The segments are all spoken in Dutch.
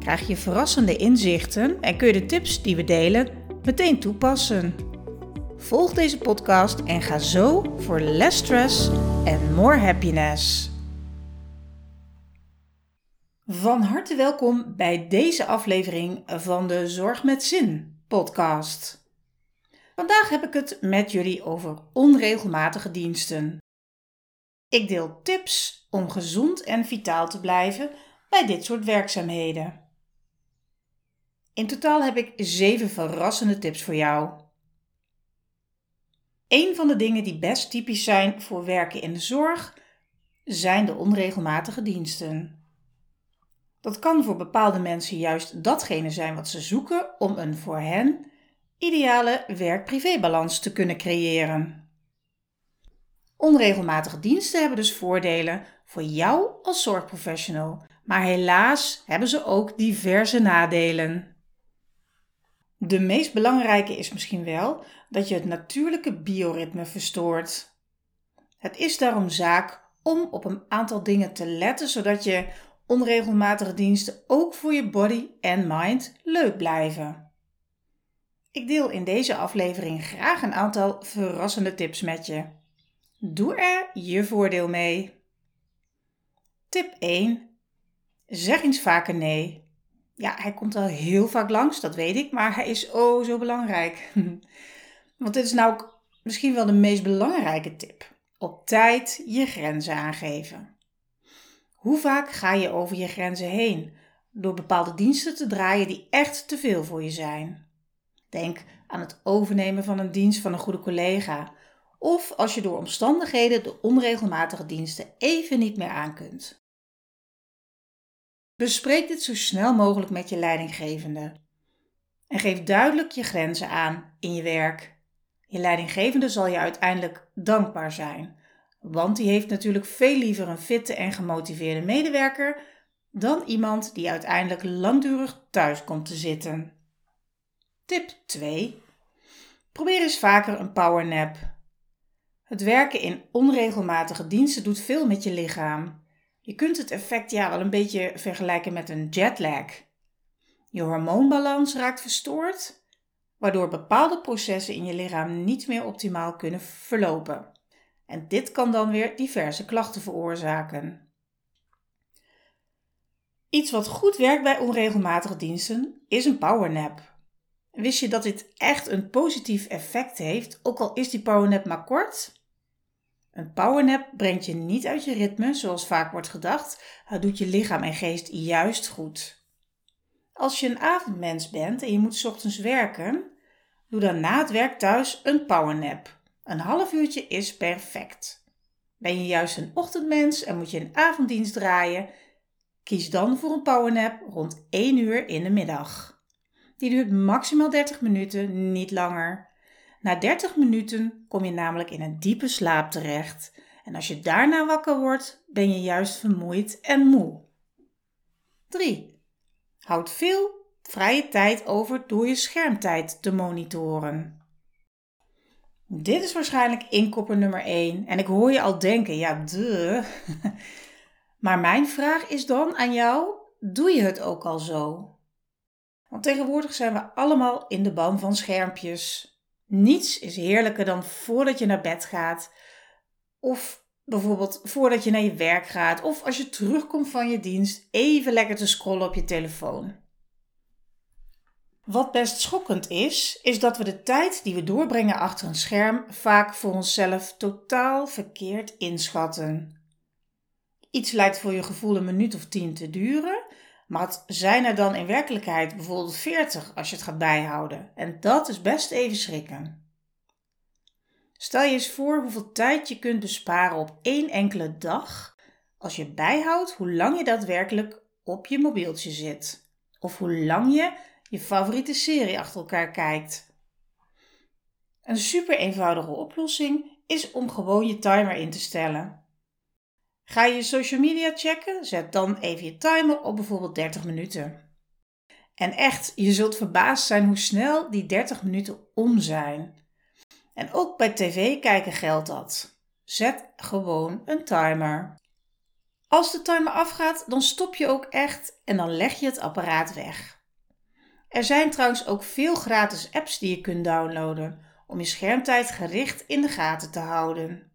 krijg je verrassende inzichten en kun je de tips die we delen meteen toepassen. Volg deze podcast en ga zo voor less stress en more happiness. Van harte welkom bij deze aflevering van de Zorg met Zin podcast. Vandaag heb ik het met jullie over onregelmatige diensten. Ik deel tips om gezond en vitaal te blijven bij dit soort werkzaamheden. In totaal heb ik zeven verrassende tips voor jou. Een van de dingen die best typisch zijn voor werken in de zorg zijn de onregelmatige diensten. Dat kan voor bepaalde mensen juist datgene zijn wat ze zoeken om een voor hen ideale werk-privébalans te kunnen creëren. Onregelmatige diensten hebben dus voordelen voor jou als zorgprofessional, maar helaas hebben ze ook diverse nadelen. De meest belangrijke is misschien wel dat je het natuurlijke bioritme verstoort. Het is daarom zaak om op een aantal dingen te letten, zodat je onregelmatige diensten ook voor je body en mind leuk blijven. Ik deel in deze aflevering graag een aantal verrassende tips met je. Doe er je voordeel mee. Tip 1. Zeg eens vaker nee. Ja, hij komt al heel vaak langs, dat weet ik, maar hij is oh zo belangrijk. Want dit is nou ook misschien wel de meest belangrijke tip. Op tijd je grenzen aangeven. Hoe vaak ga je over je grenzen heen door bepaalde diensten te draaien die echt te veel voor je zijn? Denk aan het overnemen van een dienst van een goede collega of als je door omstandigheden de onregelmatige diensten even niet meer aan kunt. Bespreek dit zo snel mogelijk met je leidinggevende. En geef duidelijk je grenzen aan in je werk. Je leidinggevende zal je uiteindelijk dankbaar zijn, want die heeft natuurlijk veel liever een fitte en gemotiveerde medewerker dan iemand die uiteindelijk langdurig thuis komt te zitten. Tip 2. Probeer eens vaker een powernap. Het werken in onregelmatige diensten doet veel met je lichaam. Je kunt het effect ja wel een beetje vergelijken met een jetlag. Je hormoonbalans raakt verstoord, waardoor bepaalde processen in je lichaam niet meer optimaal kunnen verlopen. En dit kan dan weer diverse klachten veroorzaken. Iets wat goed werkt bij onregelmatige diensten is een powernap. Wist je dat dit echt een positief effect heeft, ook al is die powernap maar kort? Een powernap brengt je niet uit je ritme, zoals vaak wordt gedacht. Het doet je lichaam en geest juist goed. Als je een avondmens bent en je moet ochtends werken, doe dan na het werk thuis een powernap. Een half uurtje is perfect. Ben je juist een ochtendmens en moet je een avonddienst draaien, kies dan voor een powernap rond 1 uur in de middag. Die duurt maximaal 30 minuten, niet langer. Na 30 minuten kom je namelijk in een diepe slaap terecht. En als je daarna wakker wordt, ben je juist vermoeid en moe. 3. Houd veel vrije tijd over door je schermtijd te monitoren. Dit is waarschijnlijk inkopper nummer 1 en ik hoor je al denken, ja, de. maar mijn vraag is dan aan jou: doe je het ook al zo? Want tegenwoordig zijn we allemaal in de ban van schermpjes. Niets is heerlijker dan voordat je naar bed gaat. Of bijvoorbeeld voordat je naar je werk gaat. Of als je terugkomt van je dienst, even lekker te scrollen op je telefoon. Wat best schokkend is, is dat we de tijd die we doorbrengen achter een scherm vaak voor onszelf totaal verkeerd inschatten. Iets lijkt voor je gevoel een minuut of tien te duren, maar zijn er dan in werkelijkheid bijvoorbeeld 40 als je het gaat bijhouden. En dat is best even schrikken. Stel je eens voor hoeveel tijd je kunt besparen op één enkele dag als je bijhoudt hoe lang je daadwerkelijk op je mobieltje zit. Of hoe lang je je favoriete serie achter elkaar kijkt. Een super eenvoudige oplossing is om gewoon je timer in te stellen. Ga je social media checken? Zet dan even je timer op bijvoorbeeld 30 minuten. En echt, je zult verbaasd zijn hoe snel die 30 minuten om zijn. En ook bij tv kijken geldt dat. Zet gewoon een timer. Als de timer afgaat, dan stop je ook echt en dan leg je het apparaat weg. Er zijn trouwens ook veel gratis apps die je kunt downloaden om je schermtijd gericht in de gaten te houden.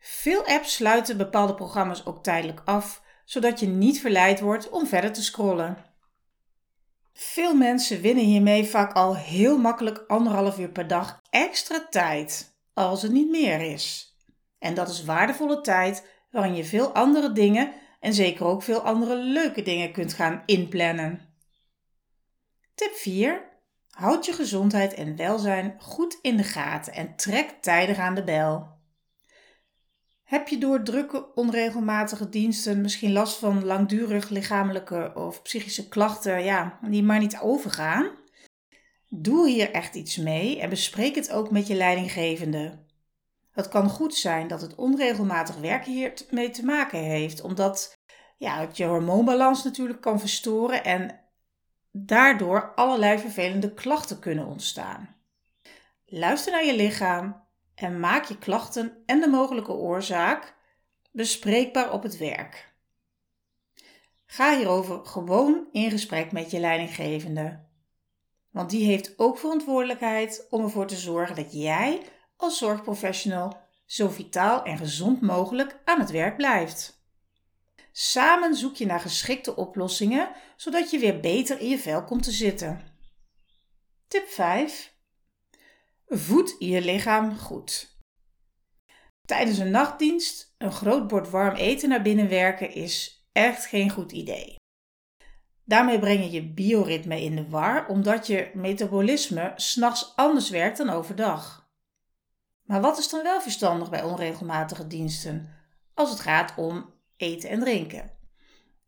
Veel apps sluiten bepaalde programma's ook tijdelijk af, zodat je niet verleid wordt om verder te scrollen. Veel mensen winnen hiermee vaak al heel makkelijk anderhalf uur per dag extra tijd, als het niet meer is. En dat is waardevolle tijd waarin je veel andere dingen en zeker ook veel andere leuke dingen kunt gaan inplannen. Tip 4. Houd je gezondheid en welzijn goed in de gaten en trek tijdig aan de bel. Heb je door drukke, onregelmatige diensten misschien last van langdurig lichamelijke of psychische klachten ja, die maar niet overgaan? Doe hier echt iets mee en bespreek het ook met je leidinggevende. Het kan goed zijn dat het onregelmatig werken hiermee te maken heeft, omdat ja, het je hormoonbalans natuurlijk kan verstoren en daardoor allerlei vervelende klachten kunnen ontstaan. Luister naar je lichaam en maak je klachten en de mogelijke oorzaak bespreekbaar op het werk. Ga hierover gewoon in gesprek met je leidinggevende. Want die heeft ook verantwoordelijkheid om ervoor te zorgen dat jij als zorgprofessional zo vitaal en gezond mogelijk aan het werk blijft. Samen zoek je naar geschikte oplossingen, zodat je weer beter in je vel komt te zitten. Tip 5. Voed je lichaam goed. Tijdens een nachtdienst een groot bord warm eten naar binnen werken is echt geen goed idee. Daarmee breng je je bioritme in de war, omdat je metabolisme s'nachts anders werkt dan overdag. Maar wat is dan wel verstandig bij onregelmatige diensten als het gaat om eten en drinken?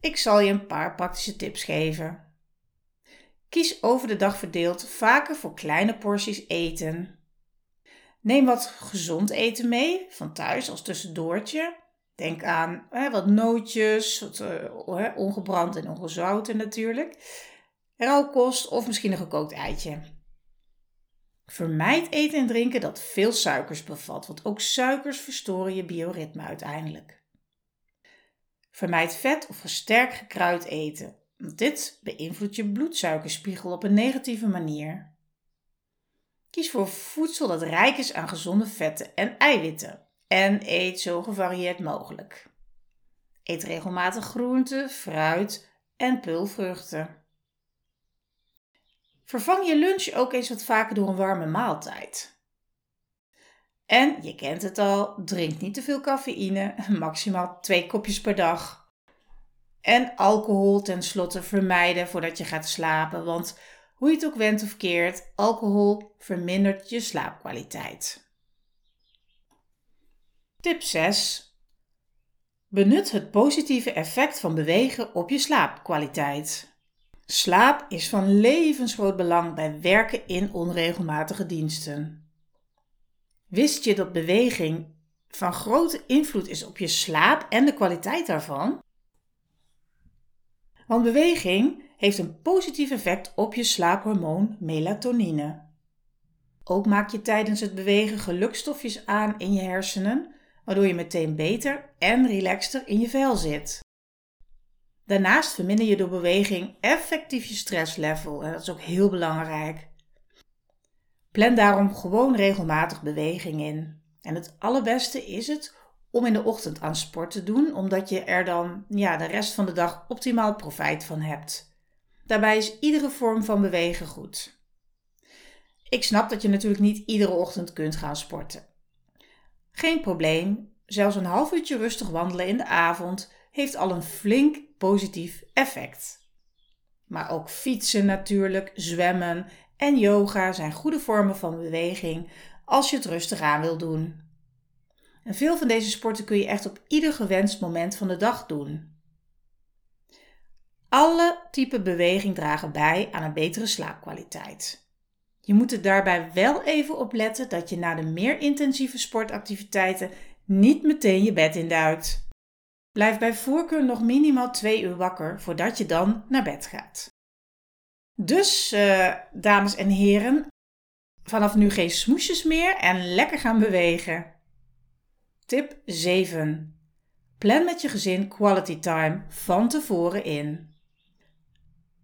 Ik zal je een paar praktische tips geven. Kies over de dag verdeeld vaker voor kleine porties eten. Neem wat gezond eten mee, van thuis als tussendoortje. Denk aan hè, wat nootjes, wat, uh, ongebrand en ongezouten natuurlijk. Rauwkost of misschien een gekookt eitje. Vermijd eten en drinken dat veel suikers bevat, want ook suikers verstoren je bioritme uiteindelijk. Vermijd vet of gesterkt gekruid eten. Dit beïnvloedt je bloedsuikerspiegel op een negatieve manier. Kies voor voedsel dat rijk is aan gezonde vetten en eiwitten en eet zo gevarieerd mogelijk. Eet regelmatig groenten, fruit en pulvruchten. Vervang je lunch ook eens wat vaker door een warme maaltijd. En je kent het al, drink niet te veel cafeïne, maximaal twee kopjes per dag. En alcohol tenslotte vermijden voordat je gaat slapen, want hoe je het ook went of keert, alcohol vermindert je slaapkwaliteit. Tip 6. Benut het positieve effect van bewegen op je slaapkwaliteit. Slaap is van levensgroot belang bij werken in onregelmatige diensten. Wist je dat beweging van grote invloed is op je slaap en de kwaliteit daarvan? Want beweging heeft een positief effect op je slaaphormoon melatonine. Ook maak je tijdens het bewegen gelukstofjes aan in je hersenen, waardoor je meteen beter en relaxter in je vel zit. Daarnaast verminder je door beweging effectief je stresslevel en dat is ook heel belangrijk. Plan daarom gewoon regelmatig beweging in. En het allerbeste is het om in de ochtend aan sport te doen, omdat je er dan ja, de rest van de dag optimaal profijt van hebt. Daarbij is iedere vorm van bewegen goed. Ik snap dat je natuurlijk niet iedere ochtend kunt gaan sporten. Geen probleem, zelfs een half uurtje rustig wandelen in de avond heeft al een flink positief effect. Maar ook fietsen natuurlijk, zwemmen en yoga zijn goede vormen van beweging als je het rustig aan wil doen. En veel van deze sporten kun je echt op ieder gewenst moment van de dag doen. Alle typen beweging dragen bij aan een betere slaapkwaliteit. Je moet er daarbij wel even op letten dat je na de meer intensieve sportactiviteiten niet meteen je bed induikt. Blijf bij voorkeur nog minimaal 2 uur wakker voordat je dan naar bed gaat. Dus, uh, dames en heren, vanaf nu geen smoesjes meer en lekker gaan bewegen. Tip 7. Plan met je gezin quality time van tevoren in.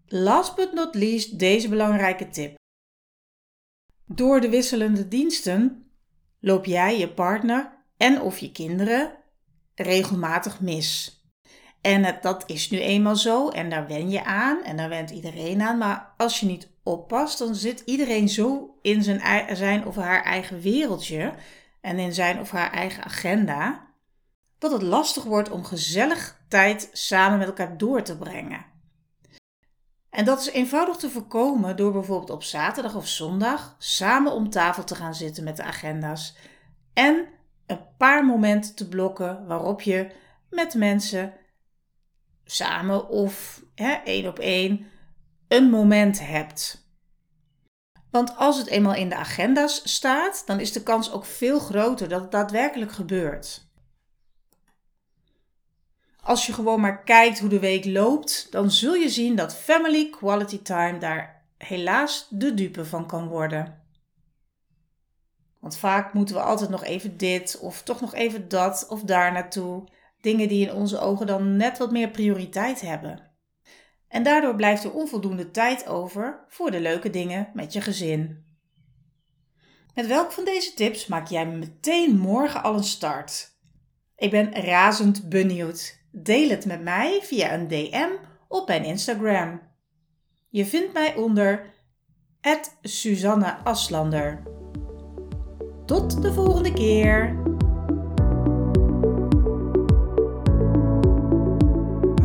Last but not least deze belangrijke tip. Door de wisselende diensten loop jij je partner en of je kinderen regelmatig mis. En dat is nu eenmaal zo en daar wen je aan en daar went iedereen aan. Maar als je niet oppast, dan zit iedereen zo in zijn, zijn of haar eigen wereldje en in zijn of haar eigen agenda, dat het lastig wordt om gezellig tijd samen met elkaar door te brengen. En dat is eenvoudig te voorkomen door bijvoorbeeld op zaterdag of zondag samen om tafel te gaan zitten met de agenda's en een paar momenten te blokken waarop je met mensen samen of hè, één op één een moment hebt. Want als het eenmaal in de agenda's staat, dan is de kans ook veel groter dat het daadwerkelijk gebeurt. Als je gewoon maar kijkt hoe de week loopt, dan zul je zien dat family quality time daar helaas de dupe van kan worden. Want vaak moeten we altijd nog even dit of toch nog even dat of daar naartoe. Dingen die in onze ogen dan net wat meer prioriteit hebben. En daardoor blijft er onvoldoende tijd over voor de leuke dingen met je gezin. Met welk van deze tips maak jij meteen morgen al een start? Ik ben razend benieuwd. Deel het met mij via een DM op mijn Instagram. Je vindt mij onder Susanne Aslander. Tot de volgende keer!